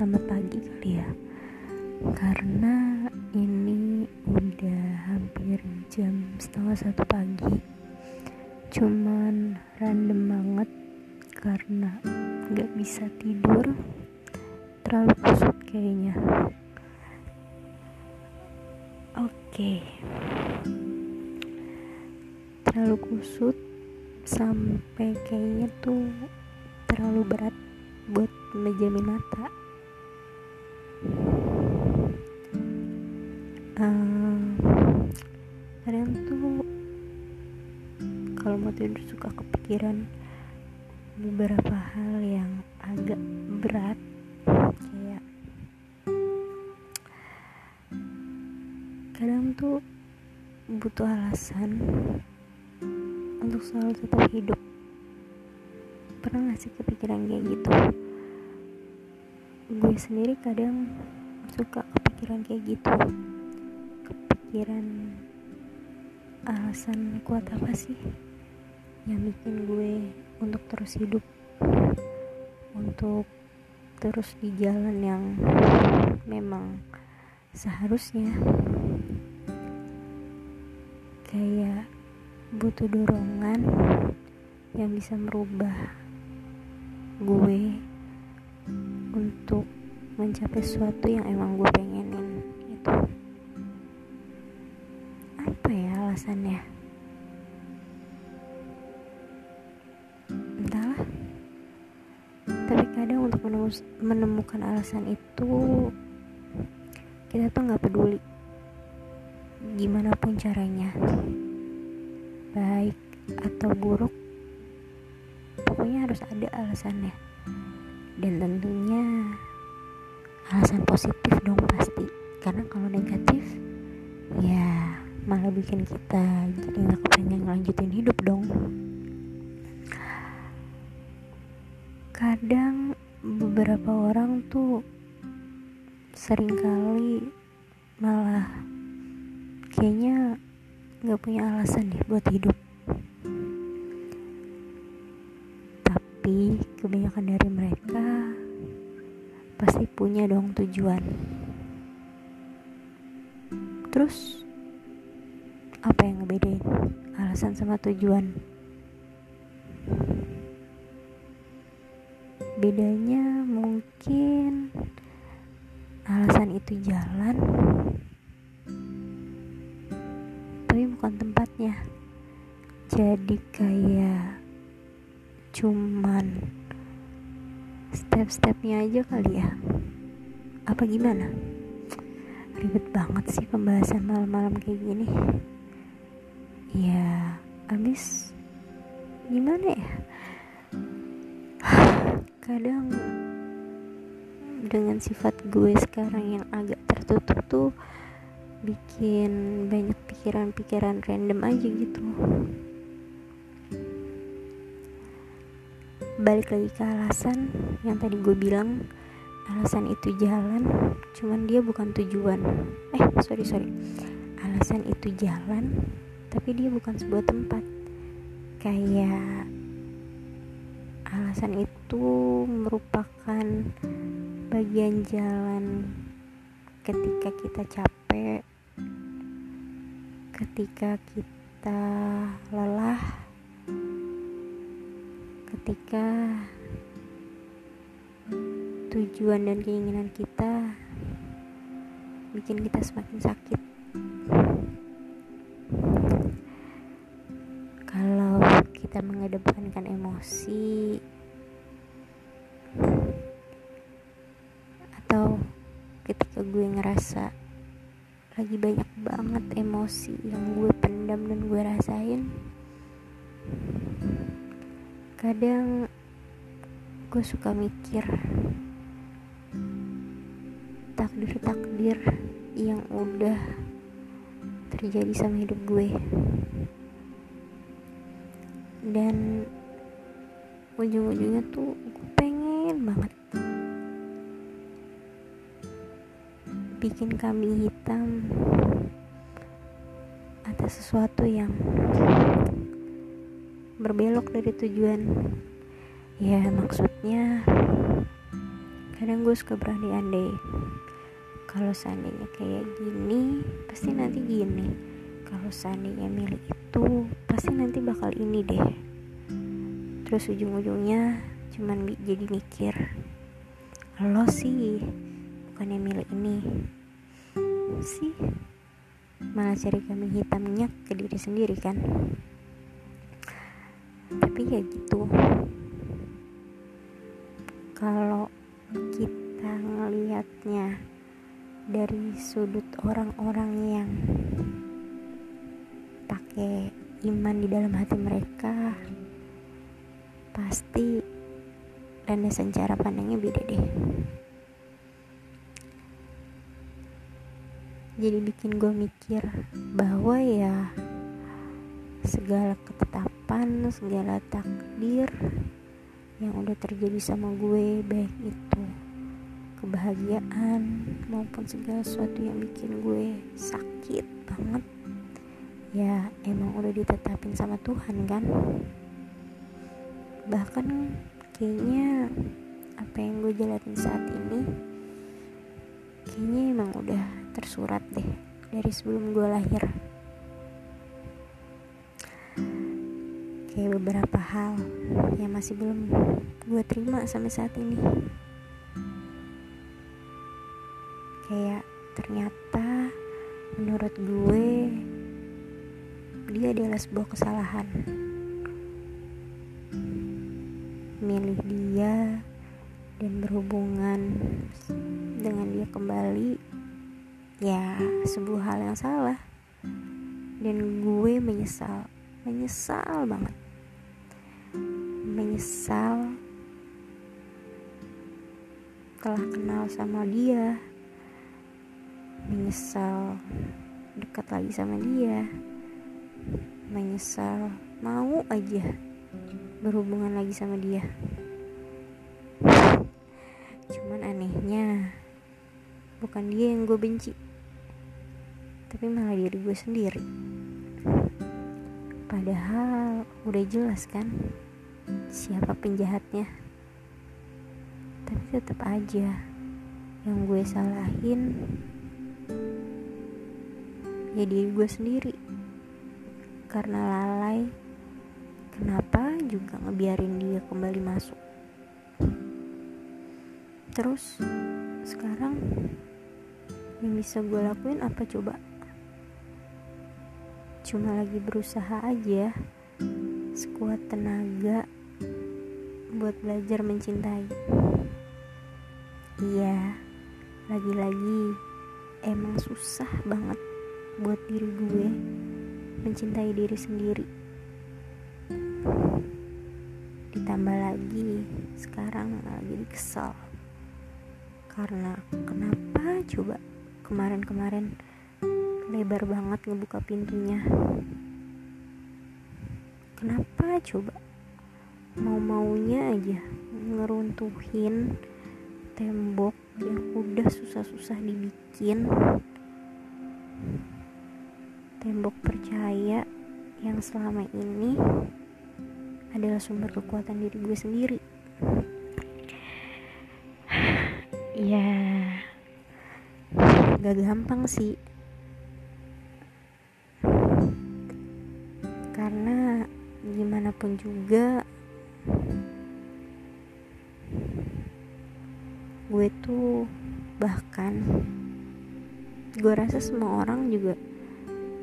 selamat pagi kali ya Karena ini udah hampir jam setengah satu pagi Cuman random banget Karena gak bisa tidur Terlalu kusut kayaknya. Oke. Terlalu kusut Sampai kayaknya tuh terlalu berat buat menjamin mata uh, kadang tuh kalau mau tidur suka kepikiran beberapa hal yang agak berat. Kayak kadang tuh butuh alasan untuk selalu tetap hidup. Pernah gak sih kepikiran kayak gitu? Gue sendiri kadang suka kepikiran kayak gitu kepikiran alasan kuat apa sih yang bikin gue untuk terus hidup untuk terus di jalan yang memang seharusnya? Kayak butuh dorongan yang bisa merubah gue untuk mencapai sesuatu yang emang gue pengenin kadang untuk menemukan alasan itu kita tuh nggak peduli gimana pun caranya baik atau buruk pokoknya harus ada alasannya. Dan tentunya alasan positif dong pasti. Karena kalau negatif ya malah bikin kita jadi nggak kepengen ngelanjutin hidup dong kadang beberapa orang tuh sering kali malah kayaknya nggak punya alasan deh buat hidup. Tapi kebanyakan dari mereka pasti punya dong tujuan. Terus apa yang ngebedain alasan sama tujuan bedanya mungkin alasan itu jalan tapi bukan tempatnya. Jadi kayak cuman step-stepnya aja kali ya. Apa gimana? Ribet banget sih pembahasan malam-malam kayak gini. Ya abis gimana ya kadang dengan sifat gue sekarang yang agak tertutup tuh bikin banyak pikiran-pikiran random aja gitu. Balik lagi ke alasan yang tadi gue bilang alasan itu jalan cuman dia bukan tujuan. Eh sorry sorry. Alasan itu jalan tapi dia bukan sebuah tempat. Kayak alasan itu merupakan bagian jalan ketika kita capek ketika kita lelah ketika tujuan dan keinginan kita bikin kita semakin sakit. Kalau kita mengedepankan emosi gue ngerasa lagi banyak banget emosi yang gue pendam dan gue rasain. Kadang gue suka mikir takdir-takdir yang udah terjadi sama hidup gue. Dan ujung-ujungnya tuh gue pengen banget bikin kambing hitam. Atas sesuatu yang berbelok dari tujuan. Ya maksudnya kadang gue suka berandai-andai kalau seandainya kayak gini pasti nanti gini. Kalau seandainya milih itu pasti nanti bakal ini deh. Terus ujung-ujungnya cuman jadi mikir lo sih bukannya milih ini. Sih malah cari kami hitamnya ke diri sendiri kan. Tapi ya gitu. Kalau kita ngelihatnya dari sudut orang-orang yang pakai iman di dalam hati mereka pasti landasan cara pandangnya beda deh jadi bikin gue mikir bahwa ya segala ketetapan segala takdir yang udah terjadi sama gue baik itu kebahagiaan maupun segala sesuatu yang bikin gue sakit banget ya emang udah ditetapin sama Tuhan kan? Bahkan kayaknya apa yang gue jalanin saat ini kayaknya emang udah tersurat deh dari sebelum gue lahir. Kayak beberapa hal yang masih belum gue terima sampai saat ini. Kayak ternyata menurut gue dia adalah sebuah kesalahan. Milih dia dan berhubungan dengan dia kembali ya sebuah hal yang salah. Dan gue menyesal menyesal banget. Menyesal telah kenal sama dia. Menyesal dekat lagi sama dia. Menyesal mau aja berhubungan lagi sama dia. Cuman anehnya bukan dia yang gue benci tapi malah diri gue sendiri. Padahal udah jelas kan siapa penjahatnya. Tapi tetap aja yang gue salahin ya diri gue sendiri. Karena lalai kenapa juga ngebiarin dia kembali masuk? Terus sekarang yang bisa gue lakuin apa coba cuma lagi berusaha aja sekuat tenaga buat belajar mencintai. Iya lagi-lagi emang susah banget buat diri gue mencintai diri sendiri. Ditambah lagi sekarang lagi kesel. Karena kenapa? Coba kemarin-kemarin lebar banget ngebuka pintunya. Kenapa? Coba. Mau-maunya aja ngeruntuhin tembok yang udah susah-susah dibikin. Tembok percaya yang selama ini adalah sumber kekuatan diri gue sendiri. Ya. Gak gampang sih karena gimana pun juga gue tuh bahkan gue rasa semua orang juga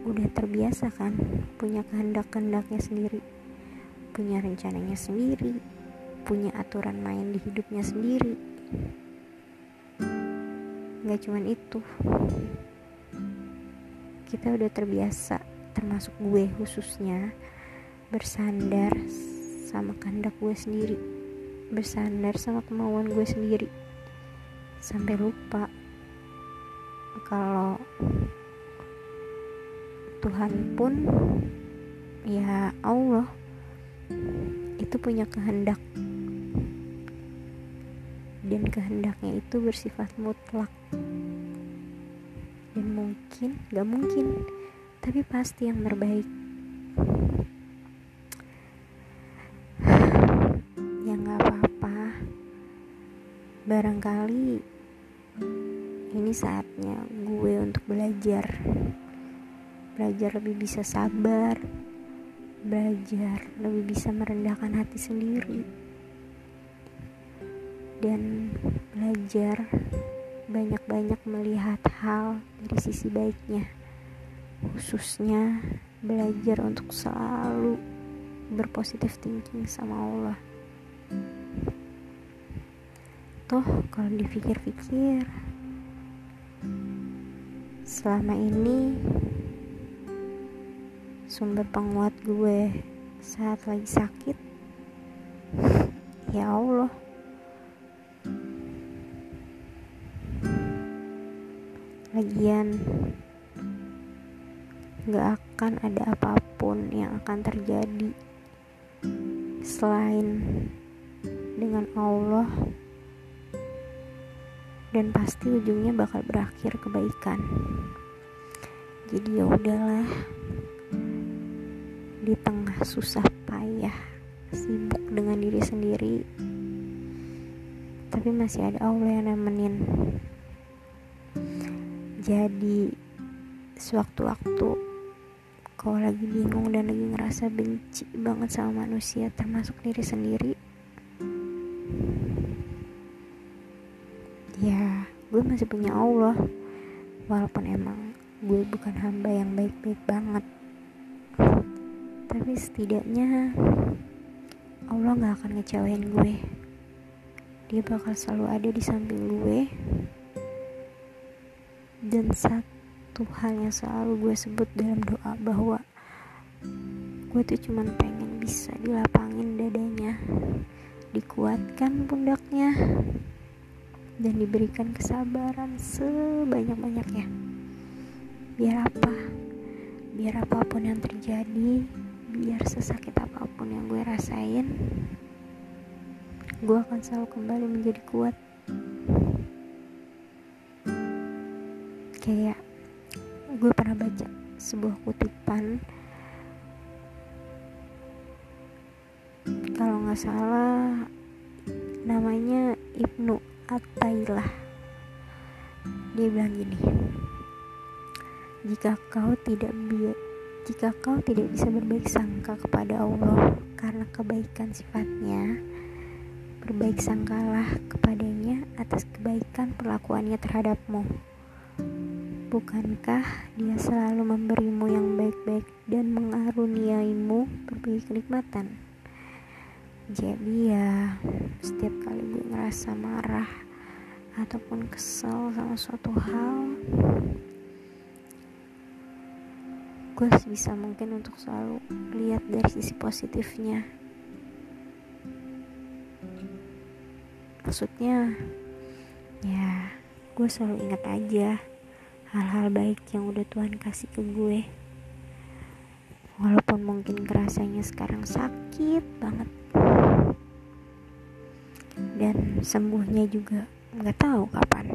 udah terbiasa kan punya kehendak-kehendaknya sendiri punya rencananya sendiri punya aturan main di hidupnya sendiri. Nggak cuman itu kita udah terbiasa termasuk gue khususnya bersandar sama kehendak gue sendiri. Bersandar sama kemauan gue sendiri. Sampai lupa kalau Tuhan pun ya Allah itu punya kehendak. Dan kehendaknya itu bersifat mutlak. Dan mungkin gak mungkin tapi pasti yang terbaik. Ya gak apa-apa. Barangkali saatnya gue untuk belajar. Belajar lebih bisa sabar. Belajar lebih bisa merendahkan hati sendiri. Dan belajar banyak-banyak melihat hal dari sisi baiknya khususnya belajar untuk selalu berpositif thinking sama Allah. Toh kalau dipikir-pikir selama ini sumber penguat gue saat lagi sakit ya Allah. Lagian gak akan ada apa pun yang akan terjadi selain dengan Allah. Dan pasti ujungnya bakal berakhir kebaikan. Jadi ya udahlah. Di tengah susah payah sibuk dengan diri sendiri tapi masih ada Allah yang nemenin. Jadi sewaktu-waktu kau lagi bingung dan lagi ngerasa benci banget sama manusia termasuk diri sendiri. Ya gue masih punya Allah. Walaupun emang gue bukan hamba yang baik-baik banget. Tapi setidaknya Allah gak akan ngecewain gue. Dia bakal selalu ada di samping gue. Dan satu hal yang selalu gue sebut dalam doa bahwa gue tuh cuman pengen bisa dilapangin dadanya dikuatkan pundaknya dan diberikan kesabaran sebanyak-banyaknya. Biar apa? Biar apa pun yang terjadi, biar sesakit apa pun yang gue rasain, gue akan selalu kembali menjadi kuat. Kayak gue pernah baca sebuah kutipan. Kalau nggak salah namanya Ibnu Atailah dia bilang gini jika kau tidak jika kau tidak bisa berbaik sangka kepada Allah karena kebaikan sifatnya berbaik sangkalah kepadanya atas kebaikan perlakuannya terhadapmu Bukankah dia selalu memberimu yang baik-baik dan mengaruniaimu berbagai kenikmatan? jadi ya setiap kali gue ngerasa marah ataupun kesel sama suatu hal gue bisa mungkin untuk selalu lihat dari sisi positifnya maksudnya ya gue selalu ingat aja hal-hal baik yang udah Tuhan kasih ke gue. Walaupun mungkin kerasanya sekarang sakit banget. Dan sembuhnya juga nggak tahu kapan.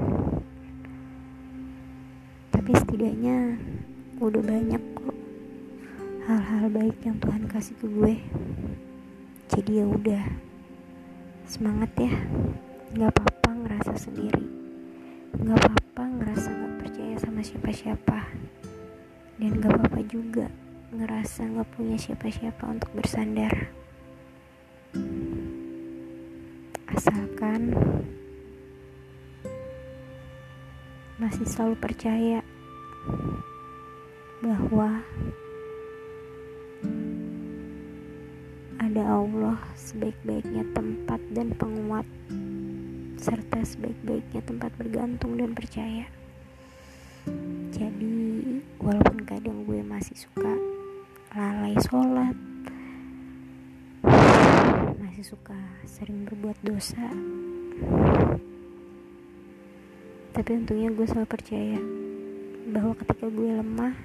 Tapi setidaknya udah banyak kok hal-hal baik yang Tuhan kasih ke gue. Jadi ya udah semangat ya. Nggak apa-apa ngerasa sendiri. Nggak apa-apa ngerasa nggak percaya sama siapa-siapa. Dan nggak apa-apa juga ngerasa nggak punya siapa-siapa untuk bersandar. Asalkan masih selalu percaya bahwa ada Allah sebaik-baiknya tempat dan penguat serta sebaik-baiknya tempat bergantung dan percaya jadi walaupun kadang gue masih suka lalai sholat masih suka sering berbuat dosa tapi untungnya gue selalu percaya bahwa ketika gue lemah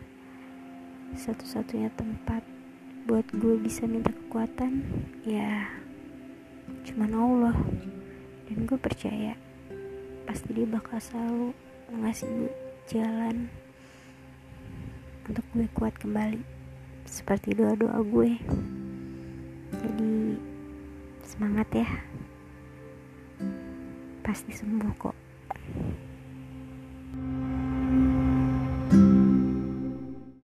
satu-satunya tempat buat gue bisa minta kekuatan ya cuman Allah. Dan gue percaya pasti dia bakal selalu ngasih gue jalan untuk gue kuat kembali. Seperti doa-doa gue. Jadi semangat ya. Pasti sembuh kok